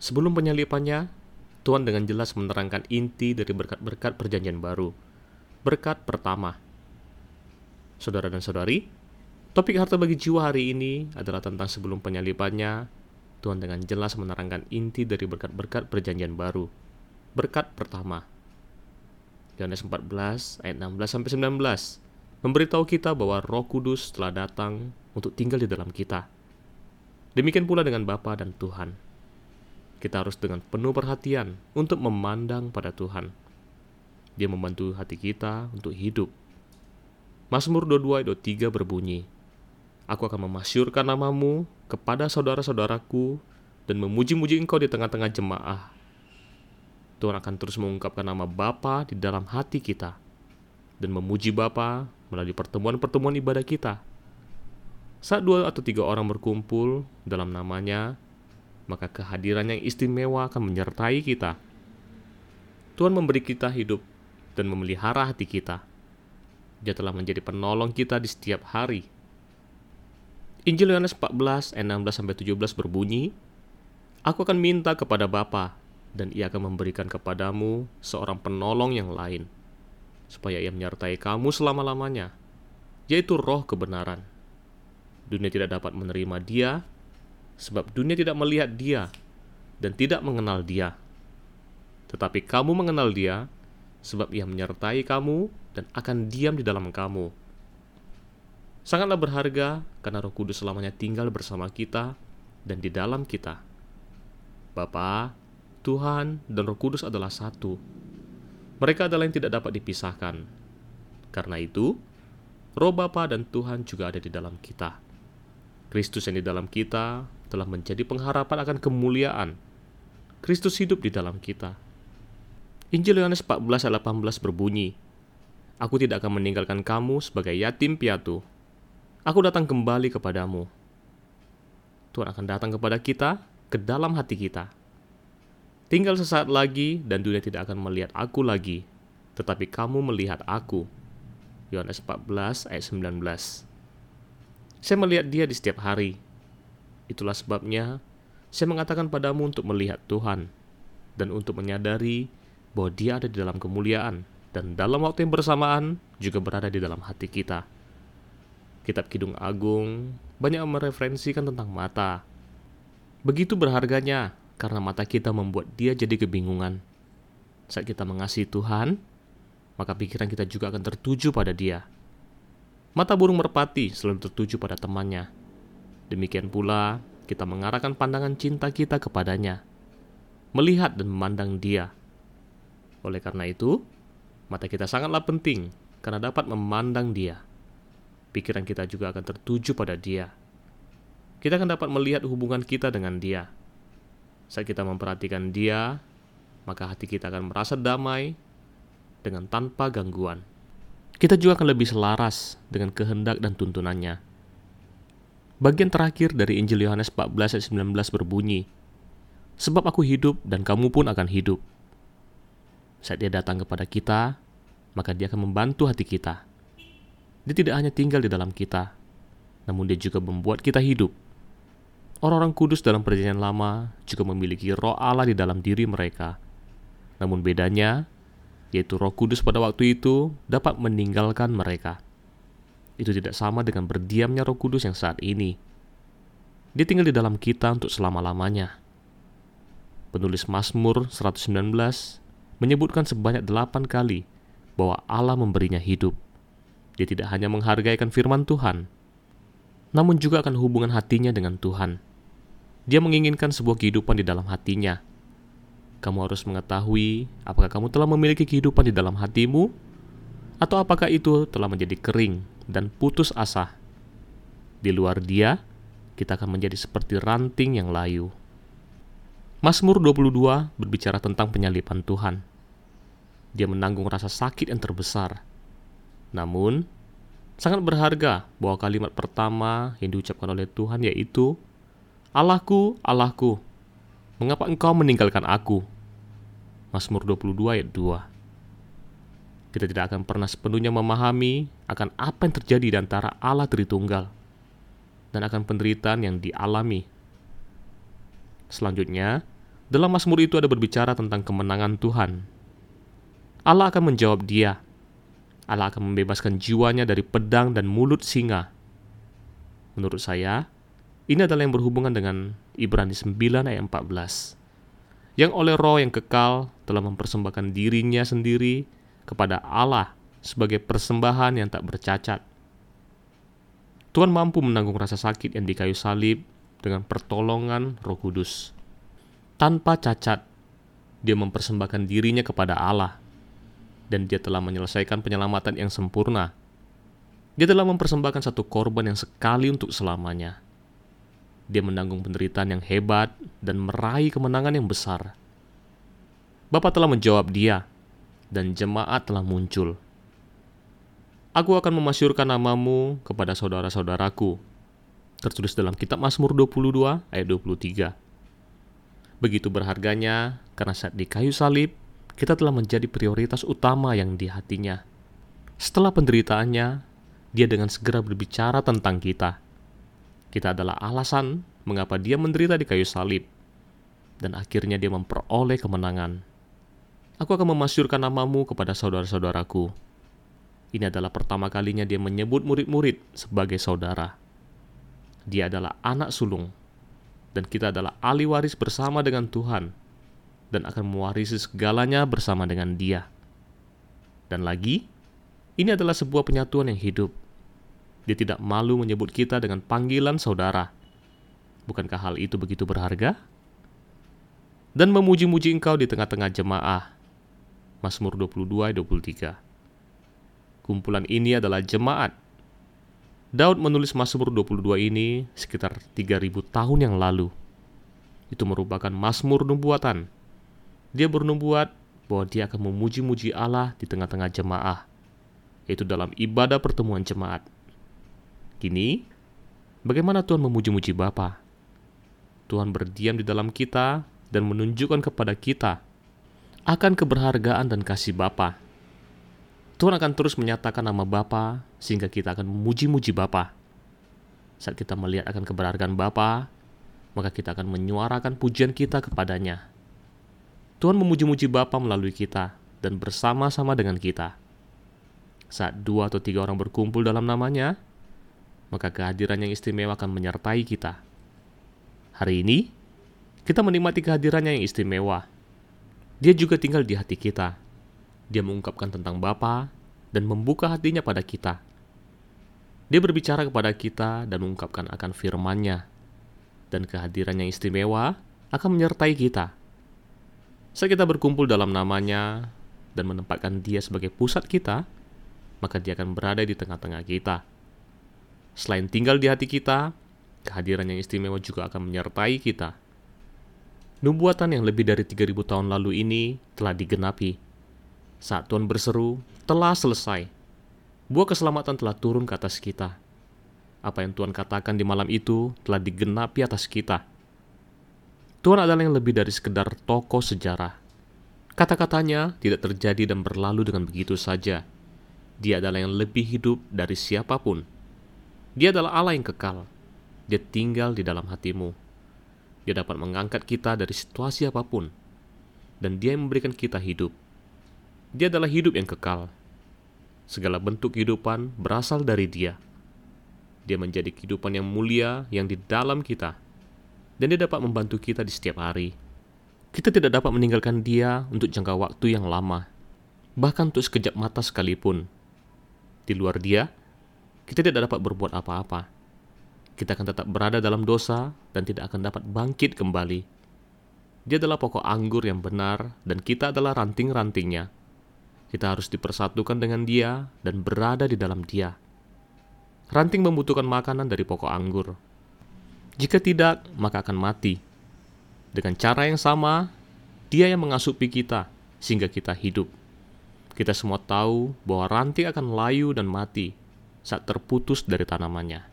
Sebelum penyalipannya, Tuhan dengan jelas menerangkan inti dari berkat-berkat perjanjian baru. Berkat pertama. Saudara dan saudari, topik harta bagi jiwa hari ini adalah tentang sebelum penyalipannya, Tuhan dengan jelas menerangkan inti dari berkat-berkat perjanjian baru. Berkat pertama. Yohanes 14 ayat 16 sampai 19 memberitahu kita bahwa Roh Kudus telah datang untuk tinggal di dalam kita. Demikian pula dengan Bapa dan Tuhan. Kita harus dengan penuh perhatian untuk memandang pada Tuhan. Dia membantu hati kita untuk hidup. Mazmur 22 ayat 3 berbunyi, Aku akan memasyurkan namamu kepada saudara-saudaraku dan memuji-muji engkau di tengah-tengah jemaah. Tuhan akan terus mengungkapkan nama Bapa di dalam hati kita dan memuji Bapa melalui pertemuan-pertemuan ibadah kita. Saat dua atau tiga orang berkumpul dalam namanya, maka kehadiran yang istimewa akan menyertai kita. Tuhan memberi kita hidup dan memelihara hati kita. Dia telah menjadi penolong kita di setiap hari. Injil Yohanes 14 ayat 16 sampai 17 berbunyi, Aku akan minta kepada Bapa dan ia akan memberikan kepadamu seorang penolong yang lain supaya ia menyertai kamu selama-lamanya, yaitu roh kebenaran. Dunia tidak dapat menerima dia sebab dunia tidak melihat dia dan tidak mengenal dia. Tetapi kamu mengenal dia, sebab ia menyertai kamu dan akan diam di dalam kamu. Sangatlah berharga karena roh kudus selamanya tinggal bersama kita dan di dalam kita. Bapa, Tuhan, dan roh kudus adalah satu. Mereka adalah yang tidak dapat dipisahkan. Karena itu, roh Bapa dan Tuhan juga ada di dalam kita. Kristus yang di dalam kita telah menjadi pengharapan akan kemuliaan. Kristus hidup di dalam kita. Injil Yohanes 14 ayat 18 berbunyi, Aku tidak akan meninggalkan kamu sebagai yatim piatu. Aku datang kembali kepadamu. Tuhan akan datang kepada kita, ke dalam hati kita. Tinggal sesaat lagi dan dunia tidak akan melihat aku lagi, tetapi kamu melihat aku. Yohanes 14 ayat 19. Saya melihat dia di setiap hari, Itulah sebabnya saya mengatakan padamu untuk melihat Tuhan dan untuk menyadari bahwa Dia ada di dalam kemuliaan dan dalam waktu yang bersamaan juga berada di dalam hati kita. Kitab Kidung Agung banyak mereferensikan tentang mata. Begitu berharganya karena mata kita membuat dia jadi kebingungan. Saat kita mengasihi Tuhan, maka pikiran kita juga akan tertuju pada dia. Mata burung merpati selalu tertuju pada temannya, Demikian pula, kita mengarahkan pandangan cinta kita kepadanya, melihat dan memandang Dia. Oleh karena itu, mata kita sangatlah penting karena dapat memandang Dia. Pikiran kita juga akan tertuju pada Dia. Kita akan dapat melihat hubungan kita dengan Dia. Saat kita memperhatikan Dia, maka hati kita akan merasa damai dengan tanpa gangguan. Kita juga akan lebih selaras dengan kehendak dan tuntunannya Bagian terakhir dari Injil Yohanes 14 ayat 19 berbunyi, Sebab aku hidup dan kamu pun akan hidup. Saat dia datang kepada kita, maka dia akan membantu hati kita. Dia tidak hanya tinggal di dalam kita, namun dia juga membuat kita hidup. Orang-orang kudus dalam perjanjian lama juga memiliki roh Allah di dalam diri mereka. Namun bedanya, yaitu roh kudus pada waktu itu dapat meninggalkan mereka itu tidak sama dengan berdiamnya Roh Kudus yang saat ini. Dia tinggal di dalam kita untuk selama-lamanya. Penulis Mazmur 119 menyebutkan sebanyak delapan kali bahwa Allah memberinya hidup. Dia tidak hanya menghargaikan firman Tuhan, namun juga akan hubungan hatinya dengan Tuhan. Dia menginginkan sebuah kehidupan di dalam hatinya. Kamu harus mengetahui apakah kamu telah memiliki kehidupan di dalam hatimu, atau apakah itu telah menjadi kering dan putus asa. Di luar dia, kita akan menjadi seperti ranting yang layu. Mazmur 22 berbicara tentang penyalipan Tuhan. Dia menanggung rasa sakit yang terbesar. Namun, sangat berharga bahwa kalimat pertama yang diucapkan oleh Tuhan yaitu, Allahku, Allahku, mengapa engkau meninggalkan aku? Mazmur 22 ayat 2 kita tidak akan pernah sepenuhnya memahami akan apa yang terjadi di antara Allah Tritunggal dan akan penderitaan yang dialami. Selanjutnya, Dalam Mazmur itu ada berbicara tentang kemenangan Tuhan. Allah akan menjawab dia. Allah akan membebaskan jiwanya dari pedang dan mulut singa. Menurut saya, ini adalah yang berhubungan dengan Ibrani 9 ayat 14. Yang oleh roh yang kekal telah mempersembahkan dirinya sendiri kepada Allah sebagai persembahan yang tak bercacat. Tuhan mampu menanggung rasa sakit yang di kayu salib dengan pertolongan roh kudus tanpa cacat, dia mempersembahkan dirinya kepada Allah, dan dia telah menyelesaikan penyelamatan yang sempurna. Dia telah mempersembahkan satu korban yang sekali untuk selamanya. Dia menanggung penderitaan yang hebat dan meraih kemenangan yang besar. Bapa telah menjawab dia, dan jemaat telah muncul. Aku akan memasyurkan namamu kepada saudara-saudaraku. Tertulis dalam kitab Mazmur 22 ayat 23 begitu berharganya karena saat di kayu salib kita telah menjadi prioritas utama yang di hatinya. Setelah penderitaannya, dia dengan segera berbicara tentang kita. Kita adalah alasan mengapa dia menderita di kayu salib, dan akhirnya dia memperoleh kemenangan. Aku akan memasyurkan namamu kepada saudara-saudaraku. Ini adalah pertama kalinya dia menyebut murid-murid sebagai saudara. Dia adalah anak sulung dan kita adalah ahli waris bersama dengan Tuhan dan akan mewarisi segalanya bersama dengan Dia. Dan lagi, ini adalah sebuah penyatuan yang hidup. Dia tidak malu menyebut kita dengan panggilan saudara. Bukankah hal itu begitu berharga? Dan memuji-muji engkau di tengah-tengah jemaah. Mazmur 22-23 Kumpulan ini adalah jemaat Daud menulis Mazmur 22 ini sekitar 3000 tahun yang lalu. Itu merupakan Mazmur nubuatan. Dia bernubuat bahwa dia akan memuji-muji Allah di tengah-tengah jemaah, yaitu dalam ibadah pertemuan jemaat. Kini, bagaimana Tuhan memuji-muji Bapa? Tuhan berdiam di dalam kita dan menunjukkan kepada kita akan keberhargaan dan kasih Bapa Tuhan akan terus menyatakan nama Bapa sehingga kita akan memuji-muji Bapa. Saat kita melihat akan keberhargaan Bapa, maka kita akan menyuarakan pujian kita kepadanya. Tuhan memuji-muji Bapa melalui kita dan bersama-sama dengan kita. Saat dua atau tiga orang berkumpul dalam namanya, maka kehadiran yang istimewa akan menyertai kita. Hari ini, kita menikmati kehadirannya yang istimewa. Dia juga tinggal di hati kita dia mengungkapkan tentang Bapa dan membuka hatinya pada kita. Dia berbicara kepada kita dan mengungkapkan akan firman-Nya. Dan kehadirannya istimewa akan menyertai kita. Saat kita berkumpul dalam namanya dan menempatkan dia sebagai pusat kita, maka dia akan berada di tengah-tengah kita. Selain tinggal di hati kita, kehadiran yang istimewa juga akan menyertai kita. Nubuatan yang lebih dari 3000 tahun lalu ini telah digenapi saat Tuhan berseru, telah selesai. Buah keselamatan telah turun ke atas kita. Apa yang Tuhan katakan di malam itu telah digenapi atas kita. Tuhan adalah yang lebih dari sekedar tokoh sejarah. Kata-katanya tidak terjadi dan berlalu dengan begitu saja. Dia adalah yang lebih hidup dari siapa pun. Dia adalah Allah yang kekal. Dia tinggal di dalam hatimu. Dia dapat mengangkat kita dari situasi apa pun. Dan dia yang memberikan kita hidup. Dia adalah hidup yang kekal. Segala bentuk kehidupan berasal dari Dia. Dia menjadi kehidupan yang mulia yang di dalam kita, dan Dia dapat membantu kita di setiap hari. Kita tidak dapat meninggalkan Dia untuk jangka waktu yang lama, bahkan untuk sekejap mata sekalipun. Di luar Dia, kita tidak dapat berbuat apa-apa. Kita akan tetap berada dalam dosa dan tidak akan dapat bangkit kembali. Dia adalah pokok anggur yang benar, dan kita adalah ranting-rantingnya kita harus dipersatukan dengan Dia dan berada di dalam Dia. Ranting membutuhkan makanan dari pokok anggur. Jika tidak, maka akan mati. Dengan cara yang sama, Dia yang mengasupi kita sehingga kita hidup. Kita semua tahu bahwa ranting akan layu dan mati saat terputus dari tanamannya.